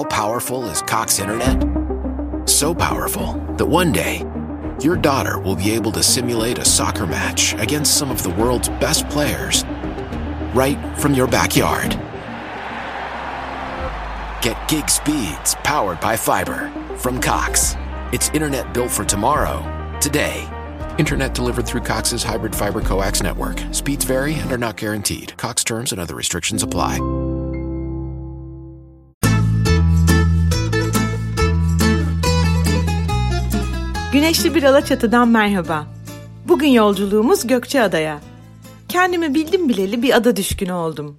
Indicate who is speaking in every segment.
Speaker 1: how powerful is Cox Internet? So powerful that one day, your daughter will be able to simulate a soccer match against some of the world's best players right from your backyard. Get gig speeds powered by fiber from Cox. It's internet built for tomorrow, today. Internet delivered through Cox's hybrid fiber coax network. Speeds vary and are not guaranteed. Cox terms and other restrictions apply.
Speaker 2: Güneşli bir Alaçatı'dan merhaba. Bugün yolculuğumuz Gökçeada'ya. Kendimi bildim bileli bir ada düşkünü oldum.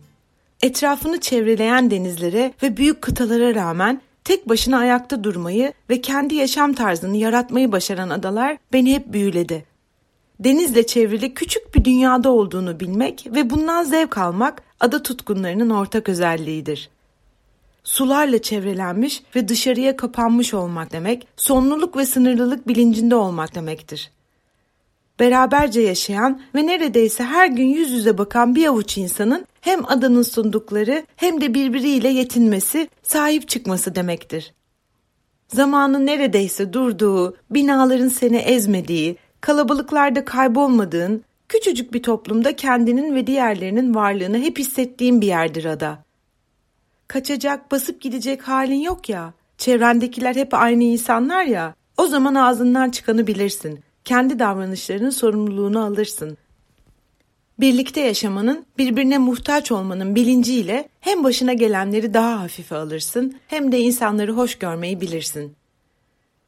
Speaker 2: Etrafını çevreleyen denizlere ve büyük kıtalara rağmen tek başına ayakta durmayı ve kendi yaşam tarzını yaratmayı başaran adalar beni hep büyüledi. Denizle çevrili küçük bir dünyada olduğunu bilmek ve bundan zevk almak ada tutkunlarının ortak özelliğidir. Sularla çevrelenmiş ve dışarıya kapanmış olmak demek, sonluluk ve sınırlılık bilincinde olmak demektir. Beraberce yaşayan ve neredeyse her gün yüz yüze bakan bir avuç insanın hem adanın sundukları hem de birbiriyle yetinmesi, sahip çıkması demektir. Zamanın neredeyse durduğu, binaların seni ezmediği, kalabalıklarda kaybolmadığın, küçücük bir toplumda kendinin ve diğerlerinin varlığını hep hissettiğin bir yerdir ada. Kaçacak, basıp gidecek halin yok ya, çevrendekiler hep aynı insanlar ya, o zaman ağzından çıkanı bilirsin, kendi davranışlarının sorumluluğunu alırsın. Birlikte yaşamanın, birbirine muhtaç olmanın bilinciyle hem başına gelenleri daha hafife alırsın hem de insanları hoş görmeyi bilirsin.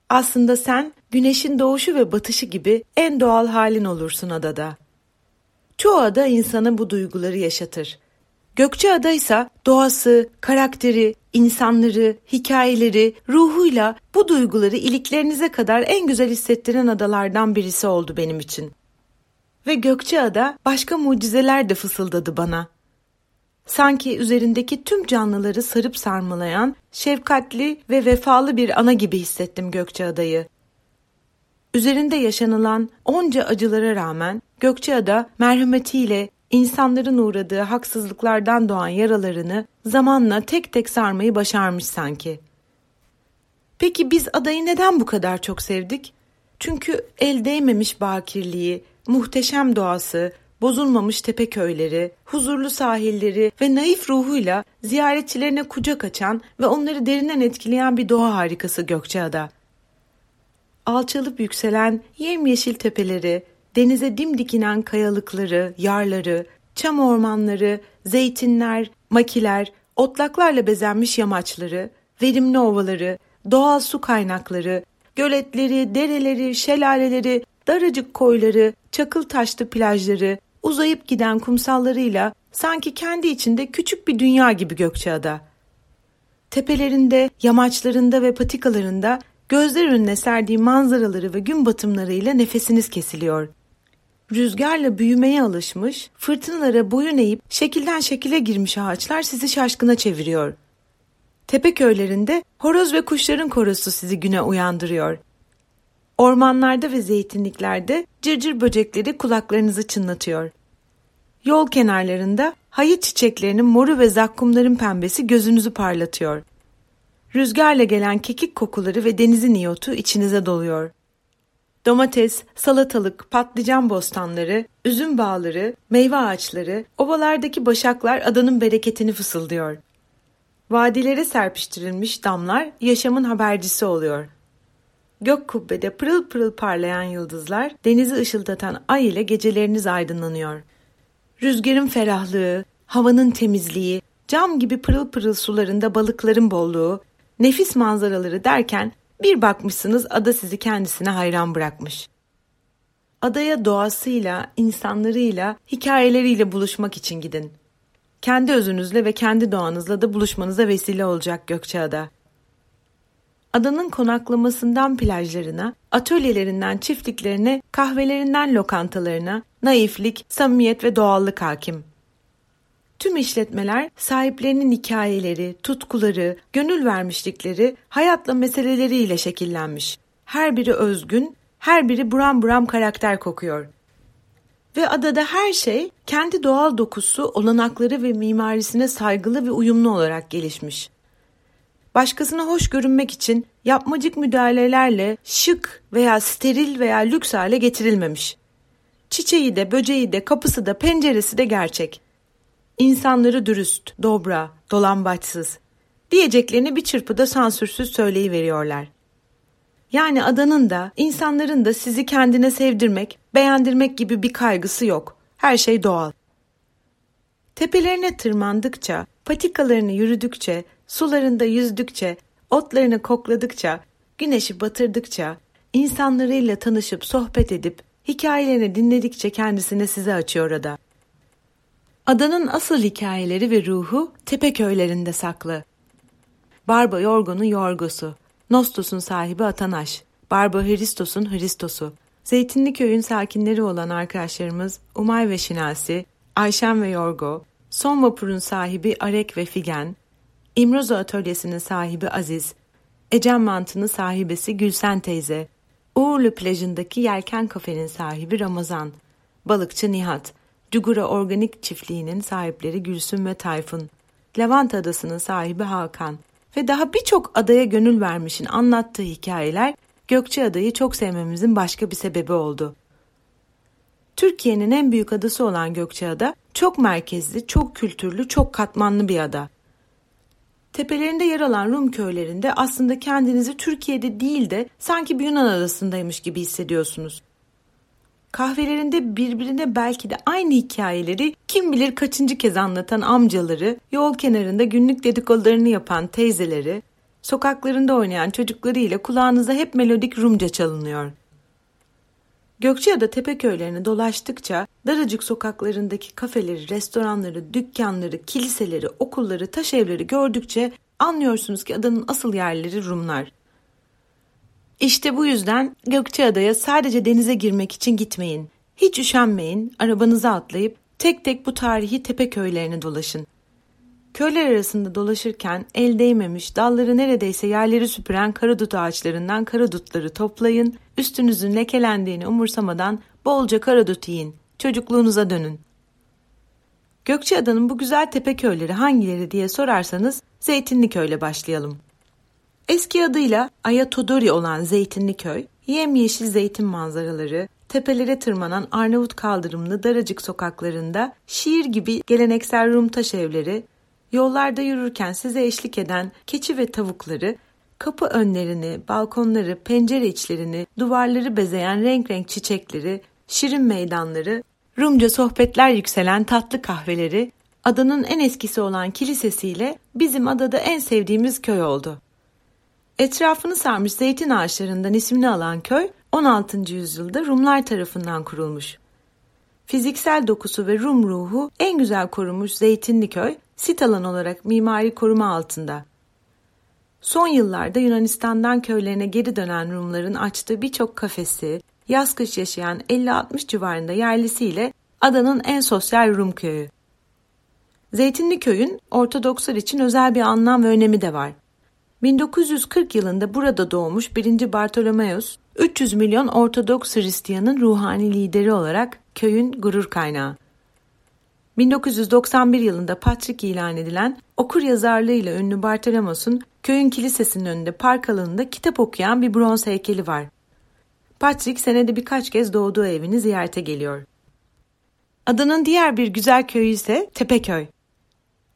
Speaker 2: Aslında sen güneşin doğuşu ve batışı gibi en doğal halin olursun adada. Çoğu ada insana bu duyguları yaşatır. Gökçeada ise doğası, karakteri, insanları, hikayeleri, ruhuyla bu duyguları iliklerinize kadar en güzel hissettiren adalardan birisi oldu benim için. Ve Gökçeada başka mucizeler de fısıldadı bana. Sanki üzerindeki tüm canlıları sarıp sarmalayan, şefkatli ve vefalı bir ana gibi hissettim Gökçeada'yı. Üzerinde yaşanılan onca acılara rağmen Gökçeada merhametiyle insanların uğradığı haksızlıklardan doğan yaralarını zamanla tek tek sarmayı başarmış sanki. Peki biz adayı neden bu kadar çok sevdik? Çünkü el değmemiş bakirliği, muhteşem doğası, bozulmamış tepe köyleri, huzurlu sahilleri ve naif ruhuyla ziyaretçilerine kucak açan ve onları derinden etkileyen bir doğa harikası Gökçeada. Alçalıp yükselen yemyeşil tepeleri, denize dimdik inen kayalıkları, yarları, çam ormanları, zeytinler, makiler, otlaklarla bezenmiş yamaçları, verimli ovaları, doğal su kaynakları, göletleri, dereleri, şelaleleri, daracık koyları, çakıl taşlı plajları, uzayıp giden kumsallarıyla sanki kendi içinde küçük bir dünya gibi Gökçeada. Tepelerinde, yamaçlarında ve patikalarında gözler önüne serdiği manzaraları ve gün batımlarıyla nefesiniz kesiliyor. Rüzgarla büyümeye alışmış, fırtınalara boyun eğip şekilden şekile girmiş ağaçlar sizi şaşkına çeviriyor. Tepe köylerinde horoz ve kuşların korosu sizi güne uyandırıyor. Ormanlarda ve zeytinliklerde cırcır böcekleri kulaklarınızı çınlatıyor. Yol kenarlarında hayıt çiçeklerinin moru ve zakkumların pembesi gözünüzü parlatıyor. Rüzgarla gelen kekik kokuları ve denizin iyotu içinize doluyor. Domates, salatalık, patlıcan bostanları, üzüm bağları, meyve ağaçları, ovalardaki başaklar adanın bereketini fısıldıyor. Vadilere serpiştirilmiş damlar yaşamın habercisi oluyor. Gök kubbede pırıl pırıl parlayan yıldızlar denizi ışıldatan ay ile geceleriniz aydınlanıyor. Rüzgarın ferahlığı, havanın temizliği, cam gibi pırıl pırıl sularında balıkların bolluğu, nefis manzaraları derken bir bakmışsınız ada sizi kendisine hayran bırakmış. Adaya doğasıyla, insanlarıyla, hikayeleriyle buluşmak için gidin. Kendi özünüzle ve kendi doğanızla da buluşmanıza vesile olacak Gökçeada. Adanın konaklamasından plajlarına, atölyelerinden çiftliklerine, kahvelerinden lokantalarına naiflik, samimiyet ve doğallık hakim. Tüm işletmeler sahiplerinin hikayeleri, tutkuları, gönül vermişlikleri, hayatla meseleleriyle şekillenmiş. Her biri özgün, her biri buram buram karakter kokuyor. Ve adada her şey kendi doğal dokusu, olanakları ve mimarisine saygılı ve uyumlu olarak gelişmiş. başkasına hoş görünmek için yapmacık müdahalelerle şık veya steril veya lüks hale getirilmemiş. Çiçeği de, böceği de, kapısı da, penceresi de gerçek. İnsanları dürüst, dobra, dolambaçsız diyeceklerini bir çırpıda sansürsüz söyleyiveriyorlar. Yani adanın da, insanların da sizi kendine sevdirmek, beğendirmek gibi bir kaygısı yok. Her şey doğal. Tepelerine tırmandıkça, patikalarını yürüdükçe, sularında yüzdükçe, otlarını kokladıkça, güneşi batırdıkça, insanlarıyla tanışıp sohbet edip, hikayelerini dinledikçe kendisini size açıyor ada. Adanın asıl hikayeleri ve ruhu tepe köylerinde saklı. Barba Yorgo'nun Yorgosu, Nostos'un sahibi Atanaş, Barba Hristos'un Hristosu, Zeytinli köyün sakinleri olan arkadaşlarımız Umay ve Şinasi, Ayşen ve Yorgo, Son Vapur'un sahibi Arek ve Figen, İmrozo Atölyesi'nin sahibi Aziz, Ecem Mantı'nın sahibesi Gülsen teyze, Uğurlu plajındaki Yelken Kafe'nin sahibi Ramazan, balıkçı Nihat, Cugura Organik Çiftliği'nin sahipleri Gülsüm ve Tayfun, Levant Adası'nın sahibi Hakan ve daha birçok adaya gönül vermişin anlattığı hikayeler Gökçeada'yı çok sevmemizin başka bir sebebi oldu. Türkiye'nin en büyük adası olan Gökçeada çok merkezli, çok kültürlü, çok katmanlı bir ada. Tepelerinde yer alan Rum köylerinde aslında kendinizi Türkiye'de değil de sanki bir Yunan adasındaymış gibi hissediyorsunuz. Kahvelerinde birbirine belki de aynı hikayeleri kim bilir kaçıncı kez anlatan amcaları, yol kenarında günlük dedikodularını yapan teyzeleri, sokaklarında oynayan çocuklarıyla kulağınıza hep melodik Rumca çalınıyor. Gökçeada Tepeköylerini dolaştıkça daracık sokaklarındaki kafeleri, restoranları, dükkanları, kiliseleri, okulları, taş evleri gördükçe anlıyorsunuz ki adanın asıl yerleri Rumlar. İşte bu yüzden Gökçeada'ya sadece denize girmek için gitmeyin. Hiç üşenmeyin, arabanıza atlayıp tek tek bu tarihi tepe köylerini dolaşın. Köyler arasında dolaşırken el değmemiş, dalları neredeyse yerleri süpüren karadut ağaçlarından karadutları toplayın, üstünüzün lekelendiğini umursamadan bolca karadut yiyin, çocukluğunuza dönün. Gökçeada'nın bu güzel tepe köyleri hangileri diye sorarsanız Zeytinli Köy'le başlayalım. Eski adıyla Ayatodori olan Zeytinli Köy, yemyeşil zeytin manzaraları, tepelere tırmanan Arnavut kaldırımlı daracık sokaklarında şiir gibi geleneksel Rum taş evleri, Yollarda yürürken size eşlik eden keçi ve tavukları, kapı önlerini, balkonları, pencere içlerini, duvarları bezeyen renk renk çiçekleri, şirin meydanları, Rumca sohbetler yükselen tatlı kahveleri, adanın en eskisi olan kilisesiyle bizim adada en sevdiğimiz köy oldu. Etrafını sarmış zeytin ağaçlarından ismini alan köy 16. yüzyılda Rumlar tarafından kurulmuş. Fiziksel dokusu ve Rum ruhu en güzel korunmuş Zeytinli köy sit alan olarak mimari koruma altında. Son yıllarda Yunanistan'dan köylerine geri dönen Rumların açtığı birçok kafesi, yaz kış yaşayan 50-60 civarında yerlisiyle adanın en sosyal Rum köyü. Zeytinli köyün Ortodokslar için özel bir anlam ve önemi de var. 1940 yılında burada doğmuş 1. Bartolomeus, 300 milyon Ortodoks Hristiyanın ruhani lideri olarak köyün gurur kaynağı. 1991 yılında Patrick ilan edilen okur yazarlığıyla ünlü Bartolomos'un köyün kilisesinin önünde park alanında kitap okuyan bir bronz heykeli var. Patrick senede birkaç kez doğduğu evini ziyarete geliyor. Adanın diğer bir güzel köyü ise Tepeköy.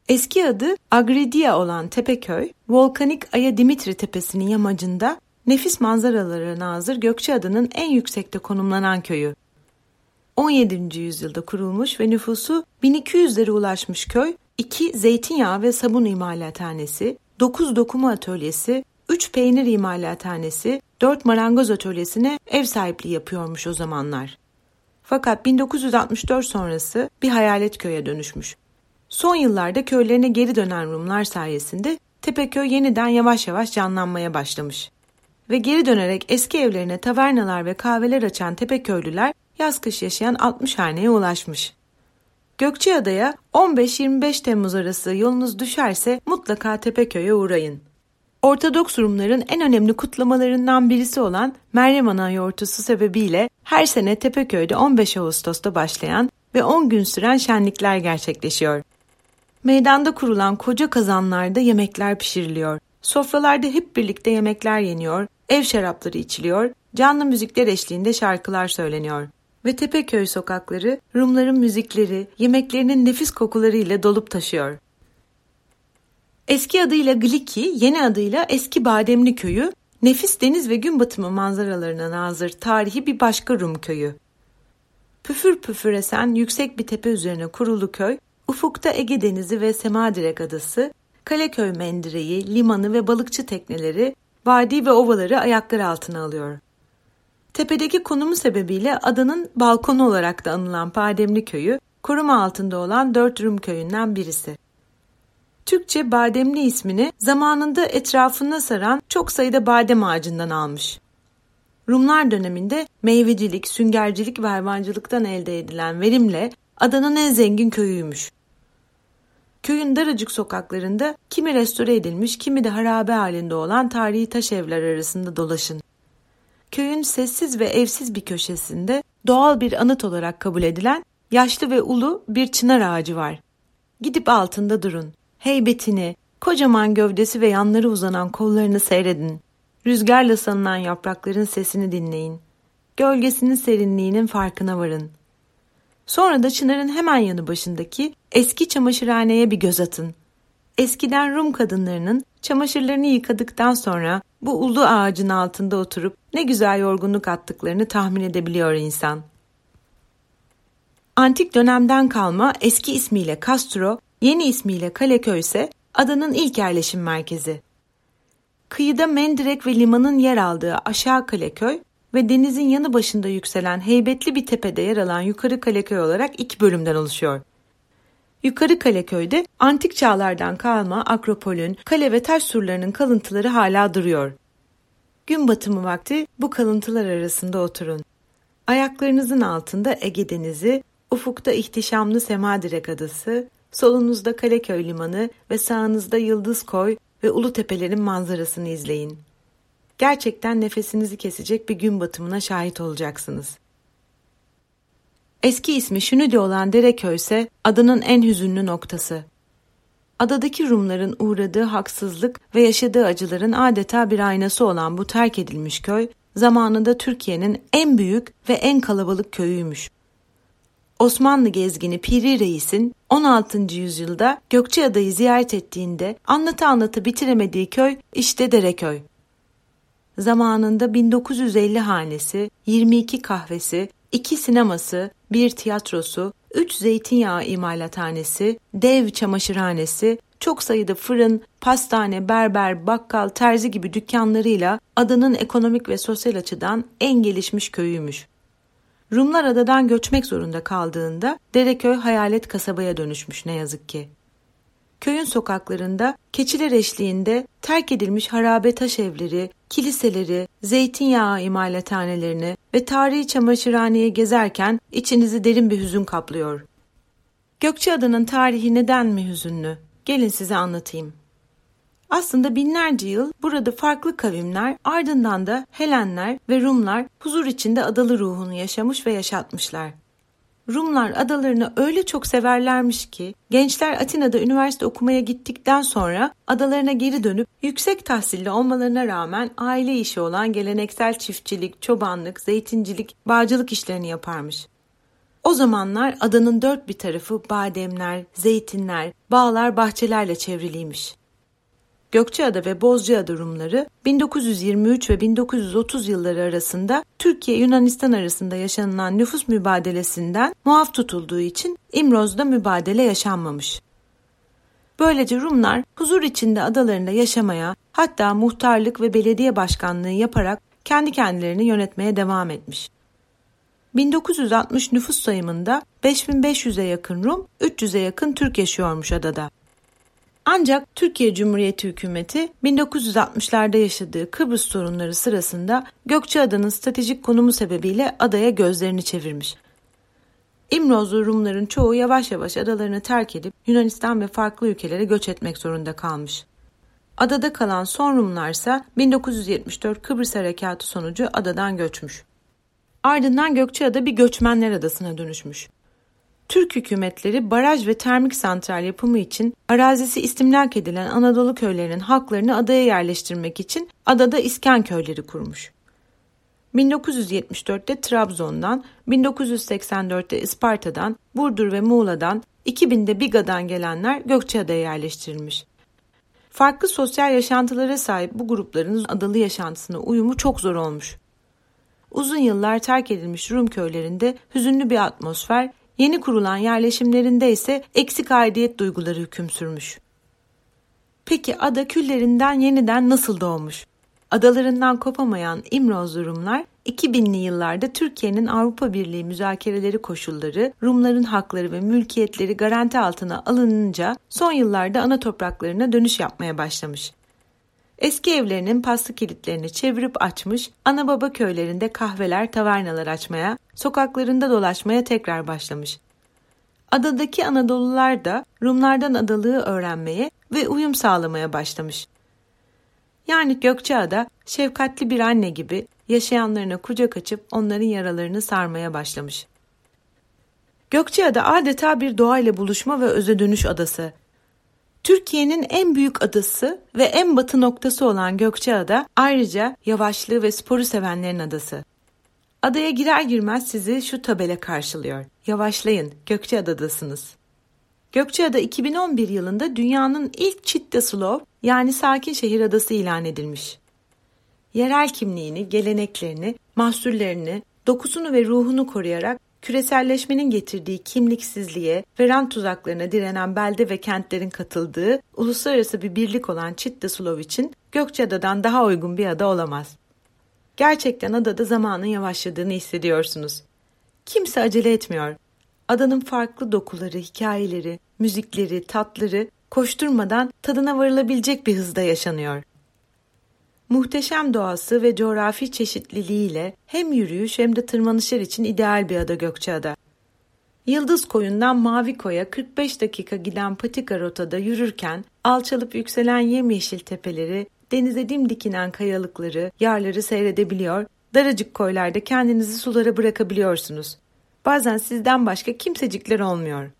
Speaker 2: Eski adı Agridia olan Tepeköy, volkanik Aya Dimitri Tepesi'nin yamacında nefis manzaralara nazır Gökçeada'nın en yüksekte konumlanan köyü. 17. yüzyılda kurulmuş ve nüfusu 1200'lere ulaşmış köy, 2 zeytinyağı ve sabun imalathanesi, 9 dokuma atölyesi, 3 peynir imalathanesi, 4 marangoz atölyesine ev sahipliği yapıyormuş o zamanlar. Fakat 1964 sonrası bir hayalet köye dönüşmüş. Son yıllarda köylerine geri dönen Rumlar sayesinde Tepeköy yeniden yavaş yavaş canlanmaya başlamış. Ve geri dönerek eski evlerine tavernalar ve kahveler açan Tepeköylüler yaz kış yaşayan 60 haneye ulaşmış. Gökçeada'ya 15-25 Temmuz arası yolunuz düşerse mutlaka Tepeköy'e uğrayın. Ortodoks Rumların en önemli kutlamalarından birisi olan Meryem Ana yoğurtusu sebebiyle her sene Tepeköy'de 15 Ağustos'ta başlayan ve 10 gün süren şenlikler gerçekleşiyor. Meydanda kurulan koca kazanlarda yemekler pişiriliyor. Sofralarda hep birlikte yemekler yeniyor, ev şarapları içiliyor, canlı müzikler eşliğinde şarkılar söyleniyor. Ve Tepeköy sokakları Rumların müzikleri, yemeklerinin nefis kokularıyla dolup taşıyor. Eski adıyla Gliki, yeni adıyla Eski Bademli Köyü, nefis deniz ve gün batımı manzaralarına nazır tarihi bir başka Rum köyü. Püfür püfür esen yüksek bir tepe üzerine kurulu köy, ufukta Ege Denizi ve Semadirek Adası, Kaleköy mendireyi, limanı ve balıkçı tekneleri, vadi ve ovaları ayakları altına alıyor. Tepedeki konumu sebebiyle adanın balkonu olarak da anılan Bademli Köyü, koruma altında olan dört Rum köyünden birisi. Türkçe bademli ismini zamanında etrafına saran çok sayıda badem ağacından almış. Rumlar döneminde meyvecilik, süngercilik ve hayvancılıktan elde edilen verimle adanın en zengin köyüymüş. Köyün daracık sokaklarında kimi restore edilmiş kimi de harabe halinde olan tarihi taş evler arasında dolaşın. Köyün sessiz ve evsiz bir köşesinde doğal bir anıt olarak kabul edilen yaşlı ve ulu bir çınar ağacı var. Gidip altında durun. Heybetini, kocaman gövdesi ve yanları uzanan kollarını seyredin. Rüzgarla sanılan yaprakların sesini dinleyin. Gölgesinin serinliğinin farkına varın. Sonra da çınarın hemen yanı başındaki eski çamaşırhaneye bir göz atın. Eskiden Rum kadınlarının çamaşırlarını yıkadıktan sonra bu ulu ağacın altında oturup ne güzel yorgunluk attıklarını tahmin edebiliyor insan. Antik dönemden kalma eski ismiyle Castro, yeni ismiyle Kaleköy ise adanın ilk yerleşim merkezi. Kıyıda Mendirek ve limanın yer aldığı Aşağı Kaleköy ve denizin yanı başında yükselen heybetli bir tepede yer alan Yukarı Kaleköy olarak iki bölümden oluşuyor. Yukarı Kaleköy'de antik çağlardan kalma Akropol'ün, kale ve taş surlarının kalıntıları hala duruyor. Gün batımı vakti bu kalıntılar arasında oturun. Ayaklarınızın altında Ege Denizi, ufukta ihtişamlı Semadirek Adası, solunuzda Kaleköy Limanı ve sağınızda Yıldız Koy ve Ulu Tepelerin manzarasını izleyin. Gerçekten nefesinizi kesecek bir gün batımına şahit olacaksınız. Eski ismi Şünüdi olan Dereköy ise adının en hüzünlü noktası. Adadaki Rumların uğradığı haksızlık ve yaşadığı acıların adeta bir aynası olan bu terk edilmiş köy, zamanında Türkiye'nin en büyük ve en kalabalık köyüymüş. Osmanlı gezgini Piri Reis'in 16. yüzyılda Gökçeada'yı ziyaret ettiğinde anlatı anlatı bitiremediği köy işte Dereköy. Zamanında 1950 hanesi, 22 kahvesi, 2 sineması, bir tiyatrosu, 3 zeytinyağı imalathanesi, dev çamaşırhanesi, çok sayıda fırın, pastane, berber, bakkal, terzi gibi dükkanlarıyla adanın ekonomik ve sosyal açıdan en gelişmiş köyüymüş. Rumlar adadan göçmek zorunda kaldığında Dereköy hayalet kasabaya dönüşmüş ne yazık ki. Köyün sokaklarında keçiler eşliğinde terk edilmiş harabe taş evleri, kiliseleri, zeytinyağı imalathanelerini ve tarihi çamaşırhaneye gezerken içinizi derin bir hüzün kaplıyor. Gökçeada'nın tarihi neden mi hüzünlü? Gelin size anlatayım. Aslında binlerce yıl burada farklı kavimler, ardından da Helenler ve Rumlar huzur içinde adalı ruhunu yaşamış ve yaşatmışlar. Rumlar adalarını öyle çok severlermiş ki gençler Atina'da üniversite okumaya gittikten sonra adalarına geri dönüp yüksek tahsilli olmalarına rağmen aile işi olan geleneksel çiftçilik, çobanlık, zeytincilik, bağcılık işlerini yaparmış. O zamanlar adanın dört bir tarafı bademler, zeytinler, bağlar, bahçelerle çevriliymiş. Gökçeada ve Bozcaada Rumları 1923 ve 1930 yılları arasında Türkiye-Yunanistan arasında yaşanılan nüfus mübadelesinden muaf tutulduğu için İmroz'da mübadele yaşanmamış. Böylece Rumlar huzur içinde adalarında yaşamaya hatta muhtarlık ve belediye başkanlığı yaparak kendi kendilerini yönetmeye devam etmiş. 1960 nüfus sayımında 5500'e yakın Rum, 300'e yakın Türk yaşıyormuş adada. Ancak Türkiye Cumhuriyeti hükümeti 1960'larda yaşadığı Kıbrıs sorunları sırasında Gökçeada'nın stratejik konumu sebebiyle adaya gözlerini çevirmiş. İmrozlu Rumların çoğu yavaş yavaş adalarını terk edip Yunanistan ve farklı ülkelere göç etmek zorunda kalmış. Adada kalan son Rumlar ise 1974 Kıbrıs Harekatı sonucu adadan göçmüş. Ardından Gökçeada bir göçmenler adasına dönüşmüş. Türk hükümetleri baraj ve termik santral yapımı için arazisi istimlak edilen Anadolu köylerinin halklarını adaya yerleştirmek için adada iskan köyleri kurmuş. 1974'te Trabzon'dan, 1984'te Isparta'dan, Burdur ve Muğla'dan, 2000'de Biga'dan gelenler Gökçeada'ya yerleştirilmiş. Farklı sosyal yaşantılara sahip bu grupların adalı yaşantısına uyumu çok zor olmuş. Uzun yıllar terk edilmiş Rum köylerinde hüzünlü bir atmosfer, yeni kurulan yerleşimlerinde ise eksik aidiyet duyguları hüküm sürmüş. Peki ada küllerinden yeniden nasıl doğmuş? Adalarından kopamayan İmrozlu Rumlar 2000'li yıllarda Türkiye'nin Avrupa Birliği müzakereleri koşulları, Rumların hakları ve mülkiyetleri garanti altına alınınca son yıllarda ana topraklarına dönüş yapmaya başlamış. Eski evlerinin paslı kilitlerini çevirip açmış, ana baba köylerinde kahveler, tavernalar açmaya, sokaklarında dolaşmaya tekrar başlamış. Adadaki Anadolular da Rumlardan adalığı öğrenmeye ve uyum sağlamaya başlamış. Yani Gökçeada şefkatli bir anne gibi yaşayanlarına kucak açıp onların yaralarını sarmaya başlamış. Gökçeada adeta bir doğayla buluşma ve öze dönüş adası. Türkiye'nin en büyük adası ve en batı noktası olan Gökçeada ayrıca yavaşlığı ve sporu sevenlerin adası. Adaya girer girmez sizi şu tabela karşılıyor. Yavaşlayın, Gökçeada'dasınız. Gökçeada 2011 yılında dünyanın ilk Chitta Slow yani sakin şehir adası ilan edilmiş. Yerel kimliğini, geleneklerini, mahsullerini, dokusunu ve ruhunu koruyarak küreselleşmenin getirdiği kimliksizliğe ve rant tuzaklarına direnen belde ve kentlerin katıldığı uluslararası bir birlik olan Slow için Gökçeada'dan daha uygun bir ada olamaz. Gerçekten adada zamanın yavaşladığını hissediyorsunuz. Kimse acele etmiyor. Adanın farklı dokuları, hikayeleri, müzikleri, tatları koşturmadan tadına varılabilecek bir hızda yaşanıyor. Muhteşem doğası ve coğrafi çeşitliliğiyle hem yürüyüş hem de tırmanışlar için ideal bir ada Gökçeada. Yıldız koyundan Mavi Koy'a 45 dakika giden patika rotada yürürken alçalıp yükselen yemyeşil tepeleri, denize dimdikinen kayalıkları, yarları seyredebiliyor, daracık koylarda kendinizi sulara bırakabiliyorsunuz. Bazen sizden başka kimsecikler olmuyor.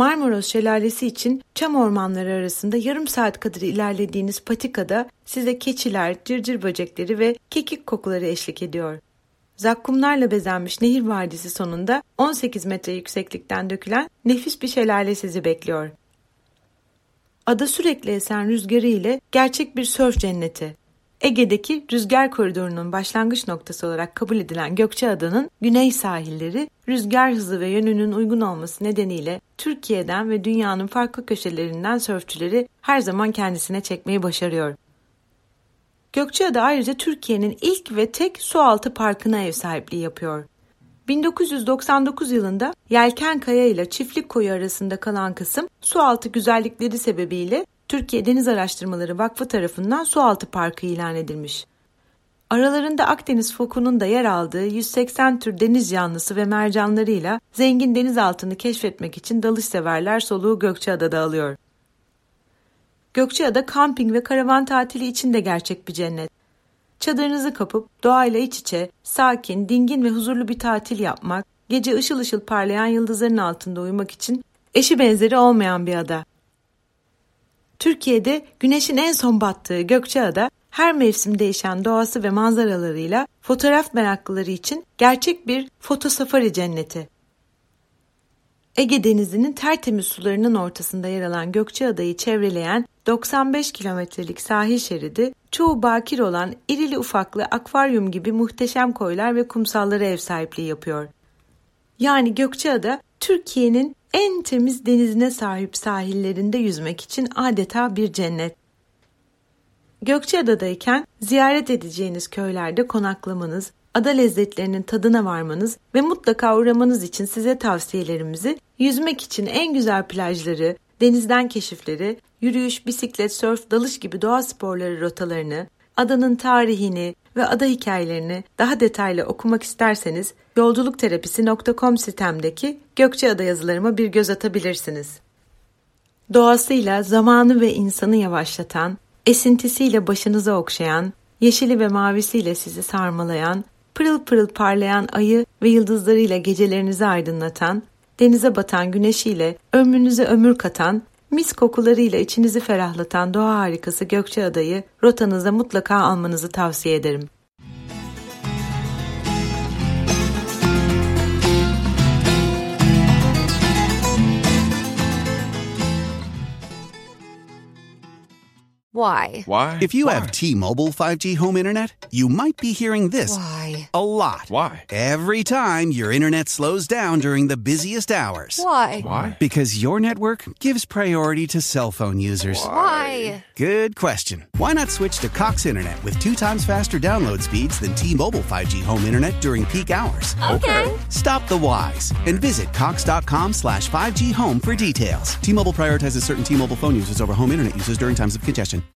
Speaker 2: Marmaros Şelalesi için çam ormanları arasında yarım saat kadar ilerlediğiniz patikada size keçiler, cırcır böcekleri ve kekik kokuları eşlik ediyor. Zakkumlarla bezenmiş nehir vadisi sonunda 18 metre yükseklikten dökülen nefis bir şelale sizi bekliyor. Ada sürekli esen rüzgarı ile gerçek bir sörf cenneti. Ege'deki rüzgar koridorunun başlangıç noktası olarak kabul edilen Gökçeada'nın güney sahilleri rüzgar hızı ve yönünün uygun olması nedeniyle Türkiye'den ve dünyanın farklı köşelerinden sörfçüleri her zaman kendisine çekmeyi başarıyor. Gökçeada ayrıca Türkiye'nin ilk ve tek sualtı parkına ev sahipliği yapıyor. 1999 yılında Yelken Kaya ile Çiftlik Koyu arasında kalan kısım sualtı güzellikleri sebebiyle Türkiye Deniz Araştırmaları Vakfı tarafından sualtı parkı ilan edilmiş. Aralarında Akdeniz fokunun da yer aldığı 180 tür deniz canlısı ve mercanlarıyla zengin denizaltını keşfetmek için dalış severler soluğu Gökçeada'da alıyor. Gökçeada kamping ve karavan tatili için de gerçek bir cennet. Çadırınızı kapıp doğayla iç içe, sakin, dingin ve huzurlu bir tatil yapmak, gece ışıl ışıl parlayan yıldızların altında uyumak için eşi benzeri olmayan bir ada. Türkiye'de güneşin en son battığı Gökçeada her mevsim değişen doğası ve manzaralarıyla fotoğraf meraklıları için gerçek bir foto safari cenneti. Ege Denizi'nin tertemiz sularının ortasında yer alan Gökçeada'yı çevreleyen 95 kilometrelik sahil şeridi, çoğu bakir olan irili ufaklı akvaryum gibi muhteşem koylar ve kumsallara ev sahipliği yapıyor. Yani Gökçeada, Türkiye'nin en temiz denizine sahip sahillerinde yüzmek için adeta bir cennet. Gökçeada'dayken ziyaret edeceğiniz köylerde konaklamanız, ada lezzetlerinin tadına varmanız ve mutlaka uğramanız için size tavsiyelerimizi yüzmek için en güzel plajları, denizden keşifleri, yürüyüş, bisiklet, sörf, dalış gibi doğa sporları rotalarını, adanın tarihini ve ada hikayelerini daha detaylı okumak isterseniz yolculukterapisi.com sitemdeki Gökçeada yazılarıma bir göz atabilirsiniz. Doğasıyla zamanı ve insanı yavaşlatan, esintisiyle başınızı okşayan, yeşili ve mavisiyle sizi sarmalayan, pırıl pırıl parlayan ayı ve yıldızlarıyla gecelerinizi aydınlatan, denize batan güneşiyle ömrünüze ömür katan, mis kokularıyla içinizi ferahlatan doğa harikası Gökçeada'yı rotanıza mutlaka almanızı tavsiye ederim.
Speaker 3: Why?
Speaker 4: Why?
Speaker 5: If you
Speaker 4: Why?
Speaker 5: have T-Mobile 5G home internet, you might be hearing this
Speaker 3: Why?
Speaker 5: a lot.
Speaker 4: Why?
Speaker 5: Every time your internet slows down during the busiest hours.
Speaker 3: Why?
Speaker 4: Why?
Speaker 5: Because your network gives priority to cell phone users.
Speaker 3: Why?
Speaker 5: Good question. Why not switch to Cox Internet with two times faster download speeds than T-Mobile 5G home internet during peak hours?
Speaker 3: Okay.
Speaker 5: Stop the whys and visit cox.com slash 5G home for details. T-Mobile prioritizes certain T-Mobile phone users over home internet users during times of congestion.